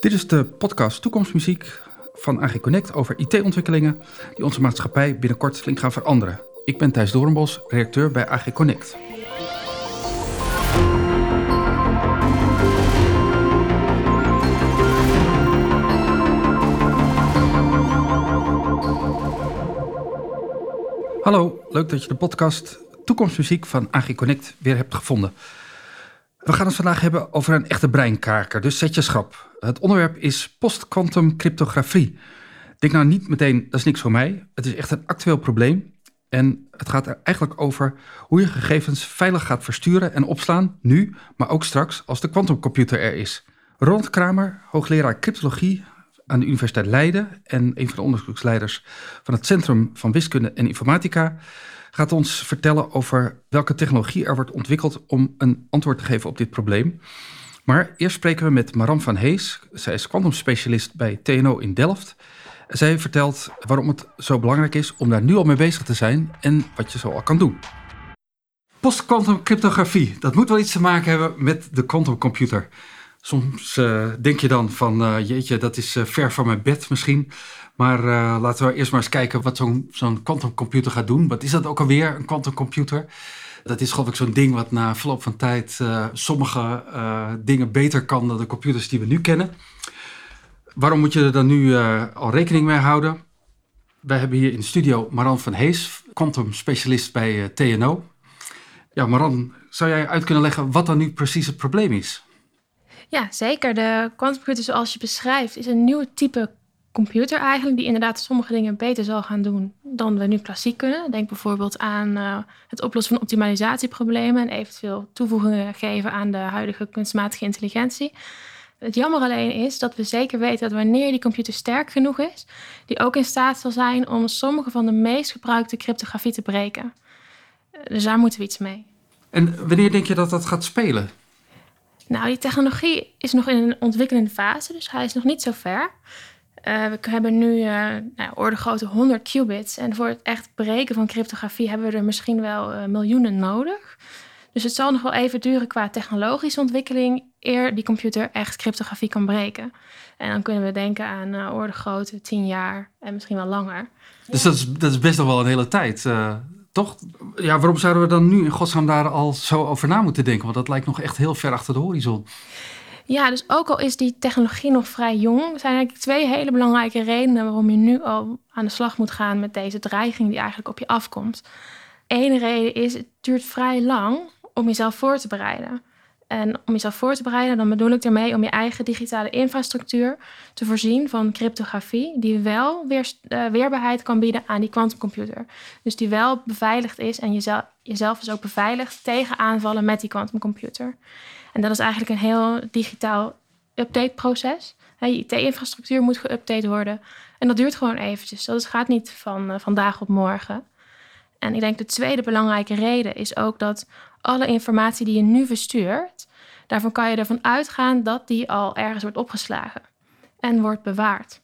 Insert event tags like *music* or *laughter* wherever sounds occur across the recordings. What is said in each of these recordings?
Dit is de podcast Toekomstmuziek van AG Connect over IT-ontwikkelingen die onze maatschappij binnenkort flink gaan veranderen. Ik ben Thijs Doornbos, redacteur bij AG Connect. Hallo, leuk dat je de podcast Toekomstmuziek van AG Connect weer hebt gevonden. We gaan het vandaag hebben over een echte breinkaker, dus zet je schrap. Het onderwerp is post-quantum cryptografie. Denk nou niet meteen, dat is niks voor mij. Het is echt een actueel probleem. En het gaat er eigenlijk over hoe je gegevens veilig gaat versturen en opslaan, nu, maar ook straks als de quantumcomputer er is. Ronald Kramer, hoogleraar cryptologie aan de Universiteit Leiden en een van de onderzoeksleiders van het Centrum van Wiskunde en Informatica, gaat ons vertellen over welke technologie er wordt ontwikkeld om een antwoord te geven op dit probleem. Maar eerst spreken we met Maram van Hees. Zij is kwantumspecialist bij TNO in Delft. Zij vertelt waarom het zo belangrijk is om daar nu al mee bezig te zijn en wat je zo al kan doen. Post-quantum cryptografie, dat moet wel iets te maken hebben met de quantumcomputer. Soms uh, denk je dan van, uh, jeetje, dat is uh, ver van mijn bed misschien. Maar laten we eerst maar eens kijken wat zo'n zo'n quantumcomputer gaat doen. Wat is dat ook alweer, een quantumcomputer? Dat is geloof ik zo'n ding wat na verloop van tijd sommige dingen beter kan dan de computers die we nu kennen. Waarom moet je er dan nu al rekening mee houden? Wij hebben hier in de studio Maran van Hees, quantumspecialist bij TNO. Ja, Maran, zou jij uit kunnen leggen wat dan nu precies het probleem is? Ja, zeker. De quantumcomputer zoals je beschrijft is een nieuw type computer eigenlijk... die inderdaad sommige dingen beter zal gaan doen dan we nu klassiek kunnen. Denk bijvoorbeeld aan uh, het oplossen van optimalisatieproblemen... en eventueel toevoegingen geven aan de huidige kunstmatige intelligentie. Het jammer alleen is dat we zeker weten dat wanneer die computer sterk genoeg is... die ook in staat zal zijn om sommige van de meest gebruikte cryptografie te breken. Dus daar moeten we iets mee. En wanneer denk je dat dat gaat spelen? Nou, die technologie is nog in een ontwikkelende fase, dus hij is nog niet zo ver. Uh, we hebben nu uh, nou, orde grootte 100 qubits. En voor het echt breken van cryptografie hebben we er misschien wel uh, miljoenen nodig. Dus het zal nog wel even duren qua technologische ontwikkeling... eer die computer echt cryptografie kan breken. En dan kunnen we denken aan orde grootte 10 jaar en misschien wel langer. Dus dat is, dat is best nog wel een hele tijd toch? Ja, waarom zouden we dan nu in godsnaam daar al zo over na moeten denken? Want dat lijkt nog echt heel ver achter de horizon. Ja, dus ook al is die technologie nog vrij jong, zijn eigenlijk twee hele belangrijke redenen waarom je nu al aan de slag moet gaan met deze dreiging die eigenlijk op je afkomt. Eén reden is, het duurt vrij lang om jezelf voor te bereiden. En om jezelf voor te bereiden, dan bedoel ik ermee om je eigen digitale infrastructuur te voorzien van cryptografie, die wel weer, uh, weerbaarheid kan bieden aan die quantumcomputer. Dus die wel beveiligd is en jezelf, jezelf is ook beveiligd tegen aanvallen met die quantumcomputer. En dat is eigenlijk een heel digitaal updateproces. Je IT-infrastructuur moet geüpdate worden. En dat duurt gewoon eventjes. Dat gaat niet van uh, vandaag op morgen. En ik denk de tweede belangrijke reden is ook dat alle informatie die je nu verstuurt, daarvan kan je ervan uitgaan dat die al ergens wordt opgeslagen en wordt bewaard.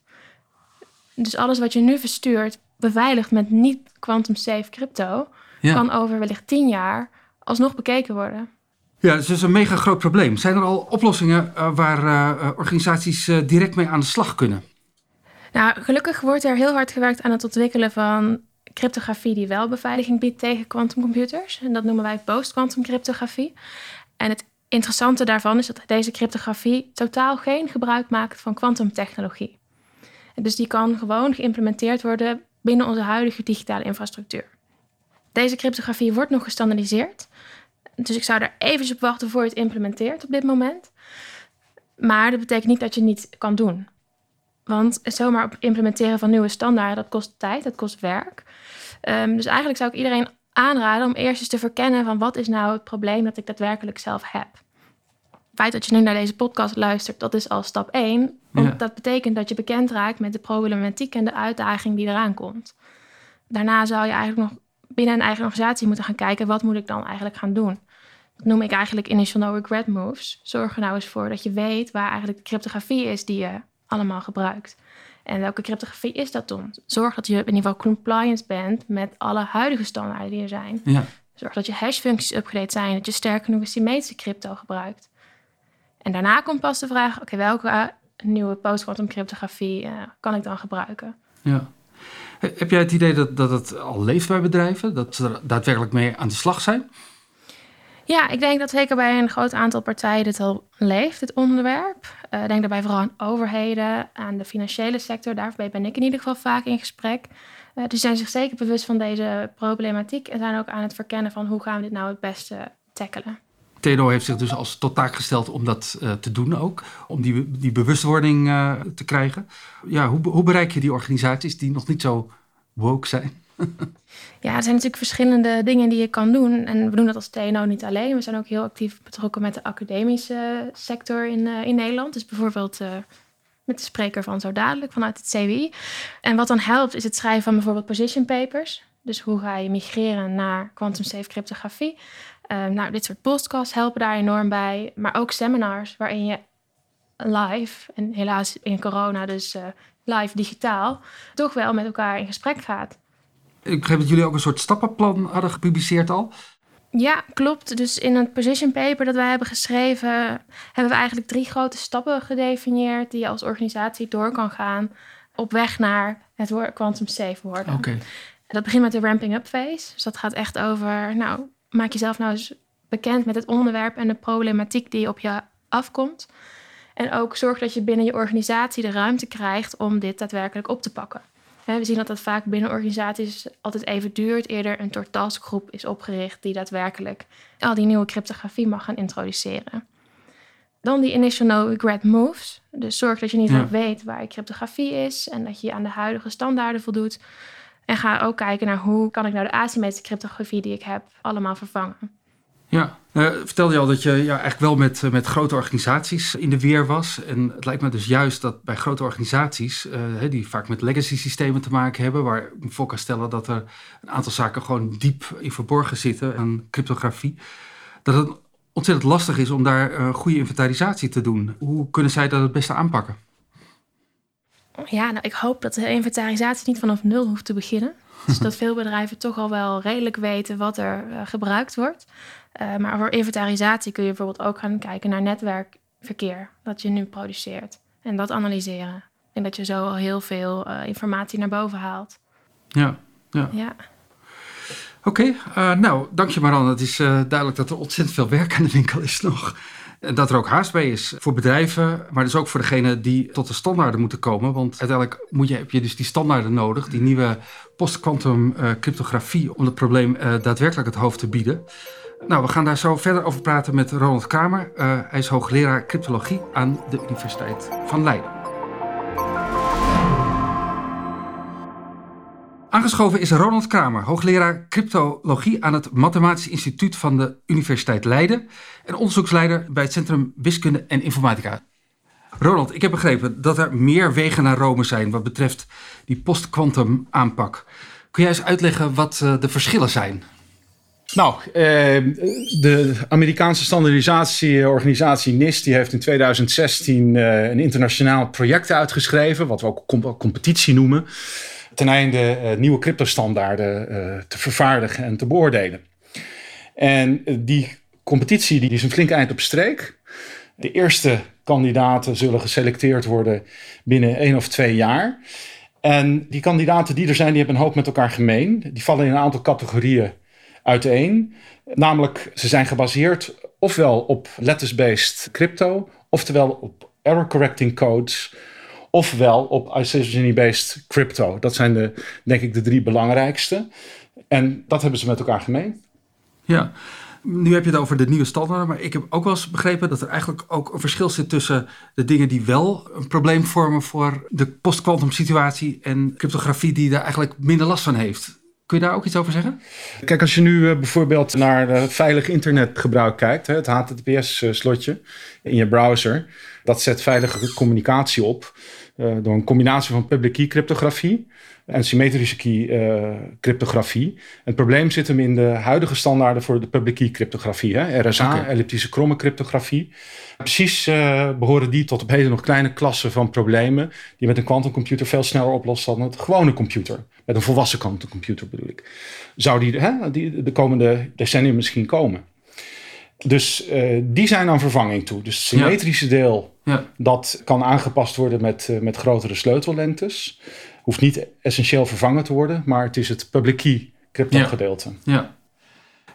Dus alles wat je nu verstuurt, beveiligd met niet quantum safe crypto, kan over wellicht tien jaar alsnog bekeken worden. Ja, dus dat is een mega groot probleem. Zijn er al oplossingen uh, waar uh, organisaties uh, direct mee aan de slag kunnen? Nou, gelukkig wordt er heel hard gewerkt aan het ontwikkelen van cryptografie die wel beveiliging biedt tegen quantumcomputers. En dat noemen wij post-quantum cryptografie. En het interessante daarvan is dat deze cryptografie totaal geen gebruik maakt van kwantumtechnologie. Dus die kan gewoon geïmplementeerd worden binnen onze huidige digitale infrastructuur. Deze cryptografie wordt nog gestandardiseerd. Dus ik zou er even op wachten voor je het implementeert op dit moment. Maar dat betekent niet dat je het niet kan doen. Want zomaar op implementeren van nieuwe standaarden, dat kost tijd, dat kost werk. Um, dus eigenlijk zou ik iedereen aanraden om eerst eens te verkennen van wat is nou het probleem dat ik daadwerkelijk zelf heb. Het feit dat je nu naar deze podcast luistert, dat is al stap 1. Want dat betekent dat je bekend raakt met de problematiek en de uitdaging die eraan komt. Daarna zou je eigenlijk nog binnen een eigen organisatie moeten gaan kijken, wat moet ik dan eigenlijk gaan doen? Dat noem ik eigenlijk initial no regret moves. Zorg er nou eens voor dat je weet waar eigenlijk de cryptografie is die je allemaal gebruikt. En welke cryptografie is dat dan? Zorg dat je in ieder geval compliant bent met alle huidige standaarden die er zijn. Ja. Zorg dat je hashfuncties upgrade zijn, dat je sterk genoeg symmetrische crypto gebruikt. En daarna komt pas de vraag, oké, welke nieuwe post-quantum cryptografie kan ik dan gebruiken. Ja. Heb jij het idee dat, dat het al leeft bij bedrijven? Dat ze er daadwerkelijk mee aan de slag zijn? Ja, ik denk dat zeker bij een groot aantal partijen dit al leeft, het onderwerp. Ik denk daarbij vooral aan overheden, aan de financiële sector. Daarbij ben ik in ieder geval vaak in gesprek. Uh, die zijn zich zeker bewust van deze problematiek en zijn ook aan het verkennen van hoe gaan we dit nou het beste tackelen. TNO heeft zich dus als tot taak gesteld om dat uh, te doen ook. Om die, die bewustwording uh, te krijgen. Ja, hoe, hoe bereik je die organisaties die nog niet zo woke zijn? *laughs* ja, er zijn natuurlijk verschillende dingen die je kan doen. En we doen dat als TNO niet alleen. We zijn ook heel actief betrokken met de academische sector in, in Nederland. Dus bijvoorbeeld met de spreker van zo dadelijk vanuit het CWI. En wat dan helpt is het schrijven van bijvoorbeeld position papers. Dus hoe ga je migreren naar quantum safe cryptografie? Uh, nou, dit soort podcasts helpen daar enorm bij. Maar ook seminars waarin je live, en helaas in corona dus uh, live digitaal, toch wel met elkaar in gesprek gaat. Ik begreep dat jullie ook een soort stappenplan hadden gepubliceerd al. Ja, klopt. Dus in het position paper dat wij hebben geschreven, hebben we eigenlijk drie grote stappen gedefinieerd die je als organisatie door kan gaan op weg naar het quantum safe worden. Oké. Dat begint met de ramping up phase. Dus dat gaat echt over, nou, maak jezelf nou eens bekend met het onderwerp en de problematiek die op je afkomt. En ook zorg dat je binnen je organisatie de ruimte krijgt om dit daadwerkelijk op te pakken. We zien dat dat vaak binnen organisaties altijd even duurt. Eerder een soort taskgroep is opgericht die daadwerkelijk al die nieuwe cryptografie mag gaan introduceren. Dan die initial no regret moves. Dus zorg dat je niet ja. weet waar je cryptografie is en dat je aan de huidige standaarden voldoet. En ga ook kijken naar hoe kan ik nou de asymmetrische cryptografie die ik heb allemaal vervangen. Ja, uh, vertelde je al dat je ja, eigenlijk wel met, eh, met grote organisaties in de weer was. En het lijkt me dus juist dat bij grote organisaties, uh, die vaak met legacy systemen te maken hebben, waar ik voor kan stellen dat er een aantal zaken gewoon diep in verborgen zitten aan cryptografie, dat het ontzettend lastig is om daar goede inventarisatie te doen. Hoe kunnen zij dat het beste aanpakken? Ja, nou, ik hoop dat de inventarisatie niet vanaf nul hoeft te beginnen. *laughs* Dus dat veel bedrijven toch al wel redelijk weten wat er uh, gebruikt wordt. Uh, maar voor inventarisatie kun je bijvoorbeeld ook gaan kijken naar netwerkverkeer dat je nu produceert. En dat analyseren. Denk dat je zo al heel veel uh, informatie naar boven haalt. Ja, ja. ja. Oké, okay, nou, dank je Maran. Het is duidelijk dat er ontzettend veel werk aan de winkel is nog. Dat er ook haast bij is voor bedrijven, maar dus ook voor degenen die tot de standaarden moeten komen. Want uiteindelijk moet je, heb je dus die standaarden nodig, die nieuwe post-quantum uh, cryptografie, om het probleem uh, daadwerkelijk het hoofd te bieden. Nou, we gaan daar zo verder over praten met Ronald Kramer. Uh, hij is hoogleraar cryptologie aan de Universiteit van Leiden. Aangeschoven is Ronald Kramer, hoogleraar cryptologie aan het Mathematisch Instituut van de Universiteit Leiden en onderzoeksleider bij het Centrum Wiskunde en Informatica. Ronald, ik heb begrepen dat er meer wegen naar Rome zijn wat betreft die post-quantum aanpak. Kun jij eens uitleggen wat eh, de verschillen zijn? Nou, eh, de Amerikaanse standaardisatieorganisatie NIST die heeft in 2016 eh, een internationaal project uitgeschreven, wat we ook competitie noemen ten einde uh, nieuwe cryptostandaarden uh, te vervaardigen en te beoordelen. En uh, die competitie die is een flink eind op streek. De eerste kandidaten zullen geselecteerd worden binnen één of twee jaar. En die kandidaten die er zijn, die hebben een hoop met elkaar gemeen. Die vallen in een aantal categorieën uiteen. Namelijk, ze zijn gebaseerd ofwel op letters-based crypto, oftewel op error correcting codes ofwel op isogeny-based crypto. Dat zijn de, denk ik de drie belangrijkste. En dat hebben ze met elkaar gemeen. Ja, nu heb je het over de nieuwe standaarden, maar ik heb ook wel eens begrepen dat er eigenlijk ook een verschil zit tussen de dingen die wel een probleem vormen voor de post-quantum situatie en cryptografie die daar eigenlijk minder last van heeft. Kun je daar ook iets over zeggen? Kijk, als je nu uh, bijvoorbeeld naar uh, veilig internetgebruik kijkt, het HTTPS-slotje in je browser, dat zet veilige communicatie op. Uh, door een combinatie van public key cryptografie en symmetrische key uh, cryptografie. Het probleem zit hem in de huidige standaarden voor de public key cryptografie. Hè? RSA, okay. elliptische kromme cryptografie. Precies uh, behoren die tot op heden nog kleine klassen van problemen die met een quantumcomputer veel sneller oplost dan een gewone computer. Met een volwassen quantumcomputer bedoel ik. Zou die, hè, die de komende decennia misschien komen. Dus uh, die zijn aan vervanging toe. Dus het symmetrische ja. deel Ja. Dat kan aangepast worden met, met grotere sleutellengtes. Hoeft niet essentieel vervangen te worden, maar het is het public key crypto gedeelte. Ja.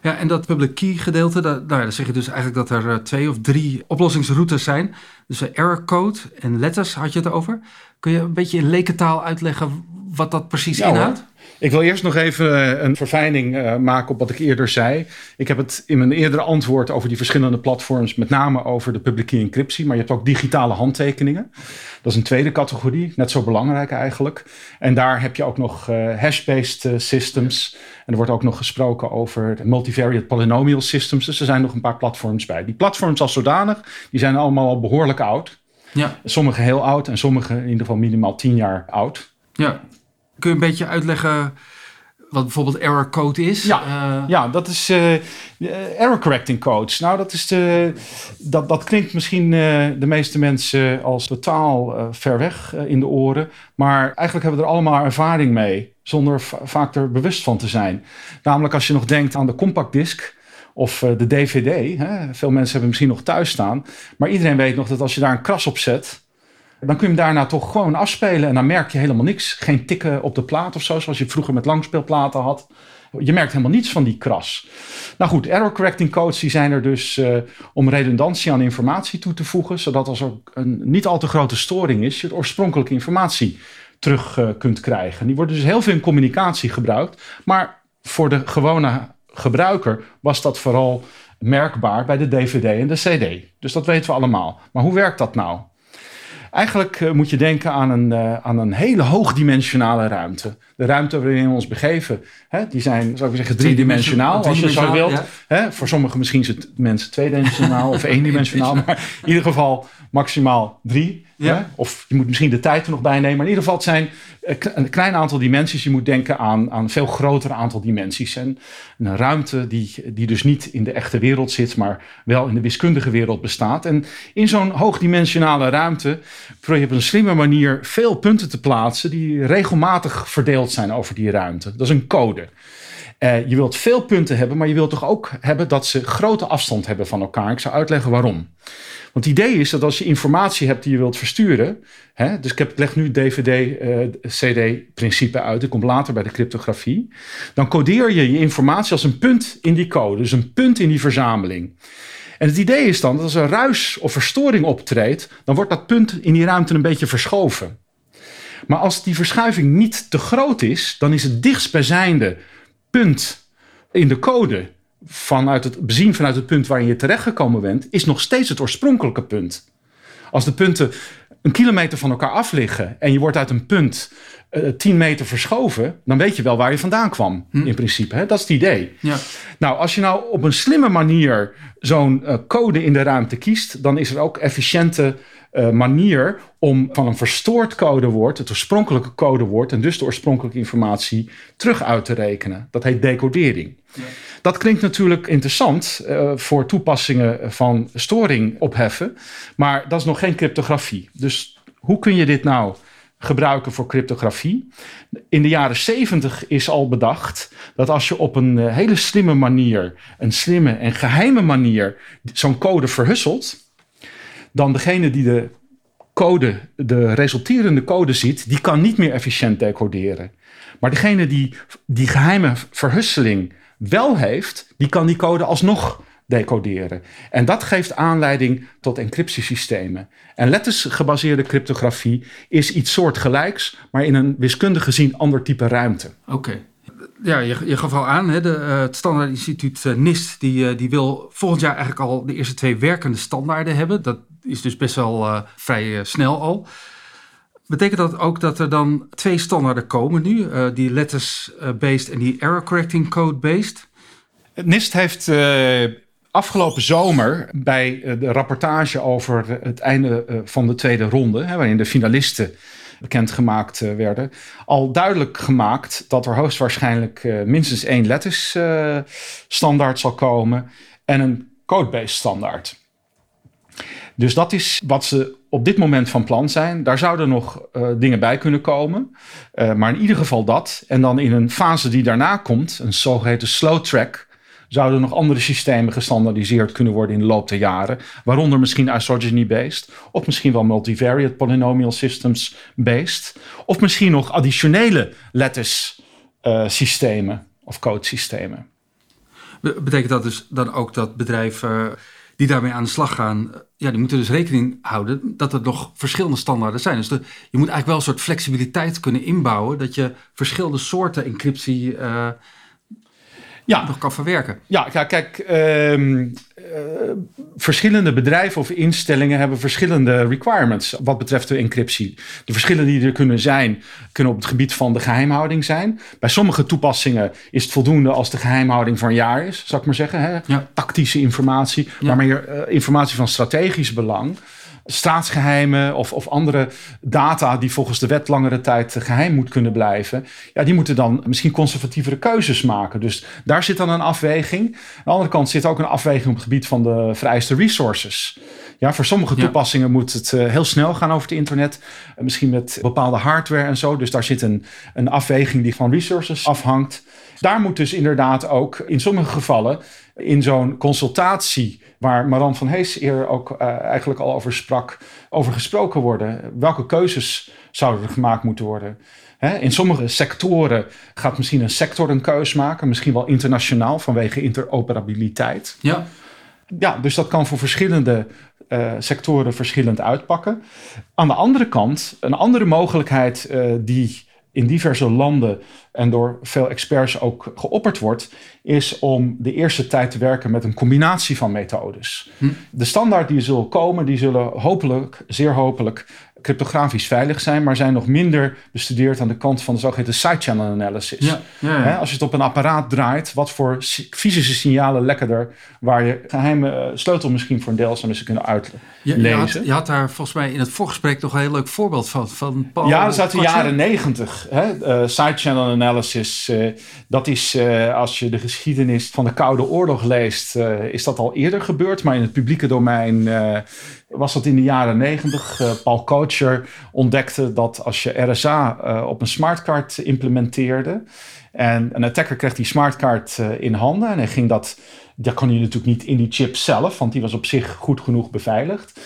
Ja, en dat public key gedeelte, daar, nou dan zeg je dus eigenlijk dat er twee of drie oplossingsroutes zijn. Dus error code en letters had je het over. Kun je een beetje in lekentaal uitleggen wat dat precies inhoudt? Ik wil eerst nog even eh, een verfijning uh, maken op wat ik eerder zei. Ik heb het in mijn eerdere antwoord over die verschillende platforms, met name over de publieke encryptie, maar je hebt ook digitale handtekeningen. Dat is een tweede categorie, net zo belangrijk eigenlijk. En daar heb je ook nog uh, hash-based systems. En er wordt ook nog gesproken over multivariate polynomial systems. Dus er zijn nog een paar platforms bij. Die platforms als zodanig, die zijn allemaal al behoorlijk oud. Ja. Sommige heel oud en sommige in ieder geval minimaal tien jaar oud. Ja. Kun je een beetje uitleggen wat bijvoorbeeld error code is? Ja, uh, ja dat is uh, error correcting codes. Nou, dat, is de, dat, dat klinkt misschien uh, de meeste mensen als totaal ver weg in de oren. Maar eigenlijk hebben we er allemaal ervaring mee, zonder vaak er bewust van te zijn. Namelijk als je nog denkt aan de compact disc of de DVD. Hè? Veel mensen hebben misschien nog thuis staan. Maar iedereen weet nog dat als je daar een kras op zet dan kun je hem daarna toch gewoon afspelen en dan merk je helemaal niks. Geen tikken op de plaat of zo, zoals je vroeger met langspeelplaten had. Je merkt helemaal niets van die kras. Nou goed, error correcting codes die zijn er dus uh, om redundantie aan informatie toe te voegen, zodat als er een niet al te grote storing is, je de oorspronkelijke informatie terug uh, kunt krijgen. Die worden dus heel veel in communicatie gebruikt, maar voor de gewone gebruiker was dat vooral merkbaar bij de DVD en de CD. Dus dat weten we allemaal. Maar hoe werkt dat nou? Eigenlijk uh, moet je denken aan een, uh, aan een hele hoogdimensionale ruimte. De ruimte waarin we ons begeven, hè, die zijn, zou ik zeggen, driedimensionaal, als je zo wilt. Hè, voor sommigen misschien is het mensen tweedimensionaal of *laughs* eendimensionaal, maar in ieder geval maximaal drie. Ja. Of je moet misschien de tijd er nog bij nemen. Maar in ieder geval, het zijn eh, een klein aantal dimensies. Je moet denken aan, aan een veel groter aantal dimensies. En een ruimte die, die dus niet in de echte wereld zit, maar wel in de wiskundige wereld bestaat. En in zo'n hoogdimensionale ruimte probeer je op een slimme manier veel punten te plaatsen die regelmatig verdeeld zijn over die ruimte. Dat is een code. Uh, je wilt veel punten hebben, maar je wilt toch ook hebben dat ze grote afstand hebben van elkaar. Ik zou uitleggen waarom. Want het idee is dat als je informatie hebt die je wilt versturen. Hè, dus ik heb, leg nu DVD-CD-principe uh, uit. Ik kom later bij de cryptografie. Dan codeer je je informatie als een punt in die code. Dus een punt in die verzameling. En het idee is dan dat als er ruis of verstoring optreedt. dan wordt dat punt in die ruimte een beetje verschoven. Maar als die verschuiving niet te groot is, dan is het dichtstbijzijnde punt in de code vanuit het bezien vanuit het punt waarin je terechtgekomen bent, is nog steeds het oorspronkelijke punt. Als de punten een kilometer van elkaar af liggen en je wordt uit een punt uh, eh, 10 meter verschoven, dan weet je wel waar je vandaan kwam, hm. in principe. Hè? Dat is het idee. Ja. Nou, als je nou op een slimme manier zo'n uh, code in de ruimte kiest, dan is er ook efficiënte uh, manier om van een verstoord codewoord, het oorspronkelijke codewoord en dus de oorspronkelijke informatie terug uit te rekenen. Dat heet decodering. Ja. Dat klinkt natuurlijk interessant uh, voor toepassingen van storing opheffen, maar dat is nog geen cryptografie. Dus hoe kun je dit nou gebruiken voor cryptografie? In de jaren 70 is al bedacht dat als je op een uh, hele slimme manier, een slimme en geheime manier, zo'n code verhusselt, dan degene die de code, de resulterende code ziet, die kan niet meer efficiënt decoderen. Maar degene die die geheime verhusseling wel heeft, die kan die code alsnog decoderen. En dat geeft aanleiding tot encryptiesystemen. En lettersgebaseerde cryptografie is iets soortgelijks, maar in een wiskundig gezien ander type ruimte. Oké. Ja, je, je gaf al aan, hè, de, uh, het standaardinstituut uh, NIST, die, uh, die wil volgend jaar eigenlijk al de eerste twee werkende standaarden hebben. Dat is dus best wel vrij snel al. Betekent dat ook dat er dan twee standaarden komen nu? Uh, die letters-based en die error correcting code-based? NIST heeft uh, afgelopen zomer bij uh, de rapportage over het einde van de tweede ronde, hè, waarin de finalisten bekendgemaakt werden, al duidelijk gemaakt dat er hoogstwaarschijnlijk minstens één letters standaard zal komen en een code-based standaard. Dus dat is wat ze op dit moment van plan zijn. Daar zouden nog dingen bij kunnen komen. Maar in ieder geval dat. En dan in een fase die daarna komt, een zogeheten slow track. Zouden nog andere systemen gestandardiseerd kunnen worden in de loop der jaren. Waaronder misschien isogeny-based, of misschien wel multivariate polynomial systems-based, of misschien nog additionele letters uh, systemen of codesystemen. Betekent dat dus dan ook dat bedrijven die daarmee aan de slag gaan, ja, die moeten dus rekening houden dat er nog verschillende standaarden zijn. Dus je moet eigenlijk wel een soort flexibiliteit kunnen inbouwen dat je verschillende soorten encryptie ja. nog kan verwerken. Ja, kijk, ehm, eh, verschillende bedrijven of instellingen hebben verschillende requirements wat betreft de encryptie. De verschillen die er kunnen zijn, kunnen op het gebied van de geheimhouding zijn. Bij sommige toepassingen is het voldoende als de geheimhouding voor een jaar is, zou ik maar zeggen. Hè? Tactische informatie, maar meer uh, informatie van strategisch belang staatsgeheimen of, of andere data die volgens de wet langere tijd geheim moet kunnen blijven, ja, die moeten dan misschien conservatievere keuzes maken. Dus daar zit dan een afweging. Aan de andere kant zit ook een afweging op het gebied van de vereiste resources. Ja, voor sommige toepassingen moet het uh, heel snel gaan over het internet. Uh, misschien met bepaalde hardware en zo. Dus daar zit een, een afweging die van resources afhangt. Daar moet dus inderdaad ook in sommige gevallen in zo'n consultatie, waar Maran van Hees eerder ook uh, eigenlijk al over sprak, over gesproken worden. Welke keuzes zouden er gemaakt moeten worden? in sommige sectoren gaat misschien een sector een keus maken, misschien wel internationaal vanwege interoperabiliteit. Ja. Ja, dus dat kan voor verschillende uh, sectoren verschillend uitpakken. Aan de andere kant, een andere mogelijkheid uh, die in diverse landen en door veel experts ook geopperd wordt, is om de eerste tijd te werken met een combinatie van methodes. Hm. De standaard die zullen komen, die zullen hopelijk, zeer hopelijk, cryptografisch veilig zijn, maar zijn nog minder bestudeerd aan de kant van de zogeheten sidechannel analysis. Ja, ja, als je het op een apparaat draait, wat voor fysische signalen lekken er, waar je geheime uh, sleutel misschien voor een deel zou kunnen uitlezen. Je, had, je had daar volgens mij in het voorgesprek nog een heel leuk voorbeeld van. van Paul ja, dat is uit de jaren negentig. Uh, sidechannel analysis, uh, dat is als je de geschiedenis van de Koude Oorlog leest, is dat al eerder gebeurd, maar in het publieke domein was dat in de jaren negentig. Paul Coacher ontdekte dat als je RSA op een smartcard implementeerde. En een attacker kreeg die smartcard uh, in handen. En hij ging dat. Dat kon je natuurlijk niet in die chip zelf, want die was op zich goed genoeg beveiligd.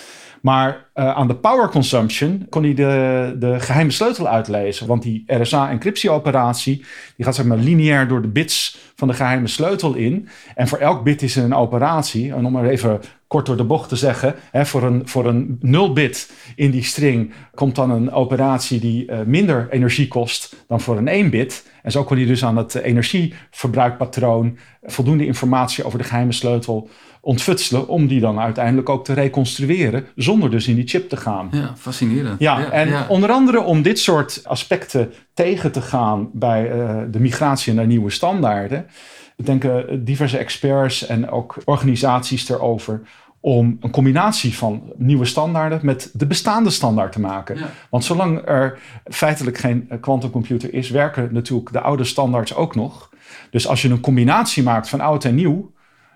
Maar uh, aan de power consumption kon hij de, de geheime sleutel uitlezen. Want die RSA-encryptie-operatie die gaat zeg maar lineair door de bits van de geheime sleutel in. En voor elk bit is er een operatie. En om maar even kort door de bocht te zeggen, hè, voor een, voor een 0 bit in die string komt dan een operatie die uh, minder energie kost dan voor een 1 bit. En zo kon hij dus aan het energieverbruikpatroon voldoende informatie over de geheime sleutel ontfutselen om die dan uiteindelijk ook te reconstrueren zonder dus in die chip te gaan. Ja, fascinerend. Ja, en onder andere om dit soort aspecten tegen te gaan bij uh, de migratie naar nieuwe standaarden, denken diverse experts en ook organisaties erover om een combinatie van nieuwe standaarden met de bestaande standaard te maken. Want zolang er feitelijk geen quantumcomputer is, werken natuurlijk de oude standaards ook nog. Dus als je een combinatie maakt van oud en nieuw,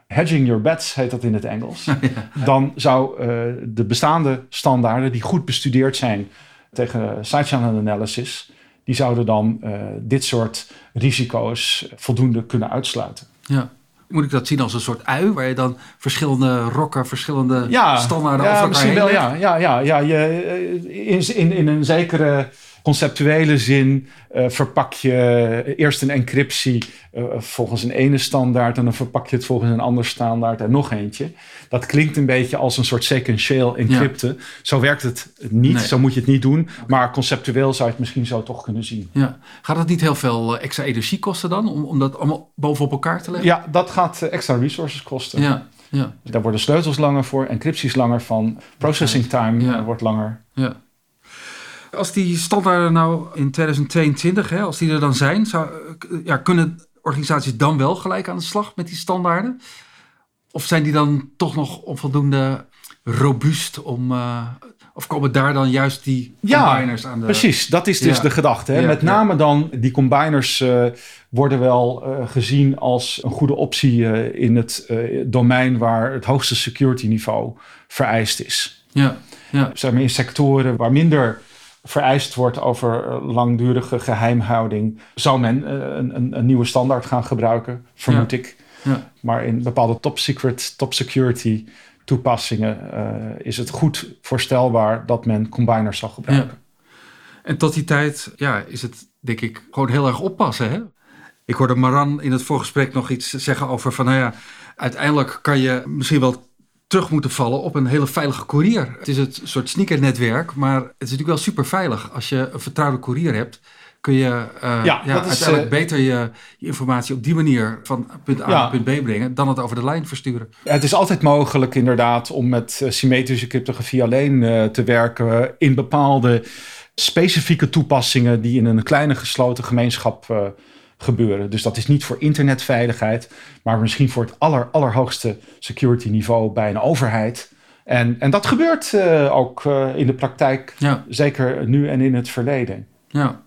hedging your bets heet dat in het Engels, *laughs* dan zou uh, de bestaande standaarden die goed bestudeerd zijn tegen sidechannel analysis, die zouden dan uh, dit soort risico's voldoende kunnen uitsluiten. Ja. Moet ik dat zien als een soort ui, waar je dan verschillende rokken, verschillende ja, standaarden ja, over elkaar misschien wel, ja, ja, ja, ja. Je, eh, in, in, in een zekere conceptuele zin uh, verpak je eerst een encryptie uh, volgens een ene standaard en dan verpak je het volgens een ander standaard en nog eentje. Dat klinkt een beetje als een soort sequentieel encrypten. Zo werkt het niet, zo moet je het niet doen. Maar conceptueel zou je het misschien zo toch kunnen zien. Ja. Gaat dat niet heel veel eh, extra energie kosten dan, om, om dat allemaal bovenop elkaar te leggen? Ja, dat gaat extra resources kosten. Ja. Ja. Daar worden sleutels langer voor, encrypties langer van, processing time wordt langer. Ja. Als die standaarden nou in 2022, hè, als die er dan zijn, zou, ja, kunnen organisaties dan wel gelijk aan de slag met die standaarden? Of zijn die dan toch nog onvoldoende robuust om. Uh, of komen daar dan juist die combiners aan de. Precies, dat is dus de gedachte. Hè? Met name dan die combiners uh, worden wel uh, gezien als een goede optie in het domein waar het hoogste security niveau vereist is. Ja, ja. Zeg maar in sectoren waar minder vereist wordt over eh, langdurige geheimhouding, zou men eh, een, een, een nieuwe standaard gaan gebruiken, vermoed ik. Ja. Maar in bepaalde top secret, top security toepassingen is het goed voorstelbaar dat men combiners zal gebruiken. En tot die tijd ja, is het denk ik gewoon heel erg oppassen. Hè? Ik hoorde Maran in het voorgesprek nog iets zeggen over van, nou ja, uiteindelijk kan je misschien wel terug moeten vallen op een hele veilige courier. Het is het soort sneakernetwerk, maar het is natuurlijk wel super veilig. Als je een vertrouwde courier hebt, kun je uh, ja, ja uiteindelijk uh, beter je, je, informatie op die manier van punt A naar punt B brengen dan het over de lijn versturen. Het is altijd mogelijk inderdaad om met uh, symmetrische cryptografie alleen te werken in bepaalde specifieke toepassingen die in een kleine gesloten gemeenschap gebeuren. Dus dat is niet voor internetveiligheid, maar misschien voor het aller, allerhoogste security niveau bij een overheid. En, en dat gebeurt uh, ook uh, in de praktijk, ja. zeker nu en in het verleden. Ja.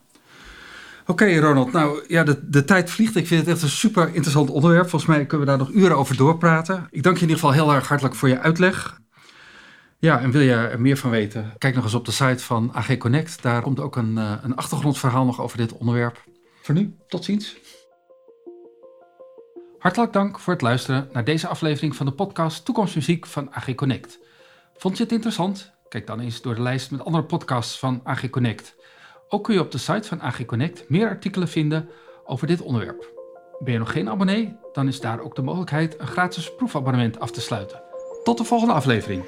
Oké, Ronald. Nou ja, de, de tijd vliegt. Ik vind het echt een super interessant onderwerp. Volgens mij kunnen we daar nog uren over doorpraten. Ik dank je in ieder geval heel erg hartelijk voor je uitleg. Ja, en wil je er meer van weten? Kijk nog eens op de site van AG Connect. Daar komt ook een, uh, een achtergrondverhaal nog over dit onderwerp. Voor nu, tot ziens. Hartelijk dank voor het luisteren naar deze aflevering van de podcast Toekomstmuziek van AG Connect. Vond je het interessant? Kijk dan eens door de lijst met andere podcasts van AG Connect. Ook kun je op de site van AG Connect meer artikelen vinden over dit onderwerp. Ben je nog geen abonnee? Dan is daar ook de mogelijkheid een gratis proefabonnement af te sluiten. Tot de volgende aflevering.